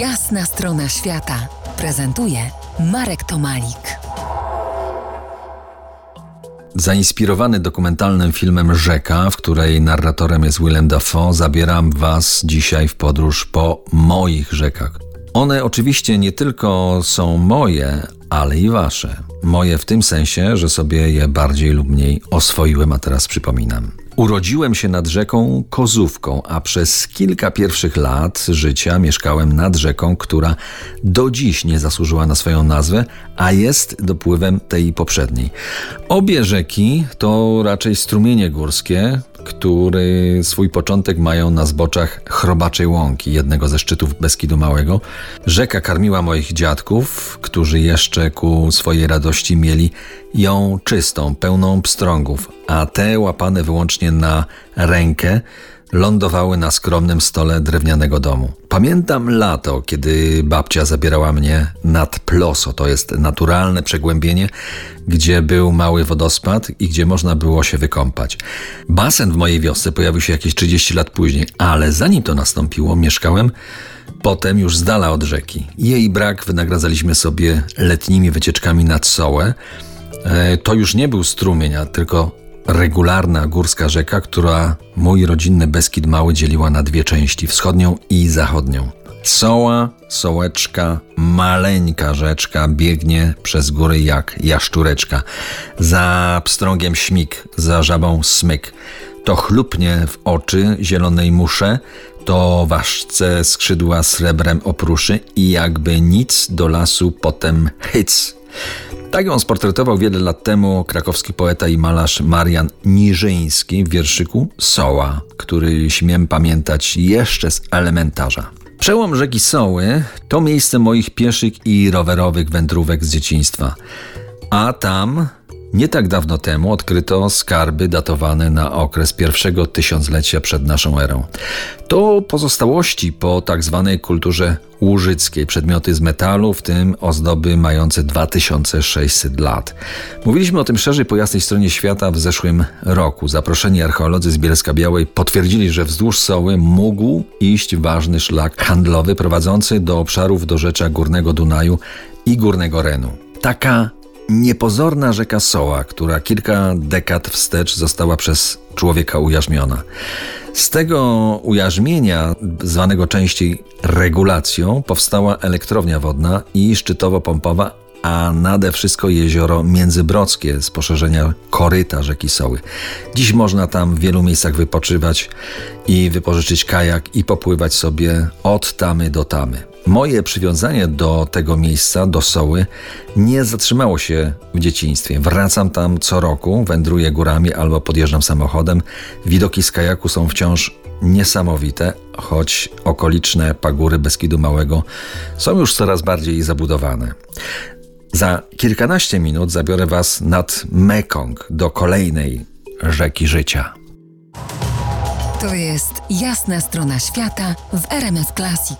Jasna strona świata prezentuje Marek Tomalik. Zainspirowany dokumentalnym filmem Rzeka, w której narratorem jest Willem Dafoe, zabieram Was dzisiaj w podróż po moich rzekach. One oczywiście nie tylko są moje, ale i Wasze. Moje w tym sensie, że sobie je bardziej lub mniej oswoiłem, a teraz przypominam. Urodziłem się nad rzeką Kozówką, a przez kilka pierwszych lat życia mieszkałem nad rzeką, która do dziś nie zasłużyła na swoją nazwę, a jest dopływem tej poprzedniej. Obie rzeki to raczej strumienie górskie, który swój początek mają na zboczach Chrobaczej Łąki, jednego ze szczytów Beskidu Małego. Rzeka karmiła moich dziadków, którzy jeszcze ku swojej radości mieli ją czystą, pełną pstrągów, a te łapane wyłącznie na rękę lądowały na skromnym stole drewnianego domu. Pamiętam lato, kiedy babcia zabierała mnie nad Ploso, to jest naturalne przegłębienie, gdzie był mały wodospad i gdzie można było się wykąpać. Basen w mojej wiosce pojawił się jakieś 30 lat później, ale zanim to nastąpiło, mieszkałem potem już z dala od rzeki. Jej brak wynagradzaliśmy sobie letnimi wycieczkami nad Sołę. E, to już nie był strumień, a tylko regularna górska rzeka, która mój rodzinny Beskid Mały dzieliła na dwie części, wschodnią i zachodnią. Soła, sołeczka, maleńka rzeczka biegnie przez góry jak jaszczureczka. Za pstrągiem śmig, za żabą smyk. To chlupnie w oczy zielonej musze, to ważce skrzydła srebrem opruszy i jakby nic do lasu potem hyc. Tak ją sportretował wiele lat temu krakowski poeta i malarz Marian Niżyński w wierszyku Soła, który śmiem pamiętać jeszcze z elementarza. Przełom rzeki Soły to miejsce moich pieszych i rowerowych wędrówek z dzieciństwa. A tam nie tak dawno temu odkryto skarby datowane na okres pierwszego tysiąclecia przed naszą erą. To pozostałości po tak zwanej kulturze łużyckiej, przedmioty z metalu, w tym ozdoby mające 2600 lat. Mówiliśmy o tym szerzej po jasnej stronie świata w zeszłym roku. Zaproszeni archeolodzy z Bielska Białej potwierdzili, że wzdłuż Soły mógł iść ważny szlak handlowy prowadzący do obszarów dorzecza Górnego Dunaju i Górnego Renu. Taka niepozorna rzeka Soła, która kilka dekad wstecz została przez człowieka ujarzmiona. Z tego ujarzmienia, zwanego częściej regulacją, powstała elektrownia wodna i szczytowo-pompowa, a nade wszystko jezioro Międzybrodzkie z poszerzenia koryta rzeki Soły. Dziś można tam w wielu miejscach wypoczywać i wypożyczyć kajak i popływać sobie od tamy do tamy. Moje przywiązanie do tego miejsca, do Soły, nie zatrzymało się w dzieciństwie. Wracam tam co roku, wędruję górami albo podjeżdżam samochodem. Widoki z kajaku są wciąż niesamowite, choć okoliczne pagóry Beskidu Małego są już coraz bardziej zabudowane. Za kilkanaście minut zabiorę Was nad Mekong do kolejnej rzeki życia. To jest jasna strona świata w RMS Classic.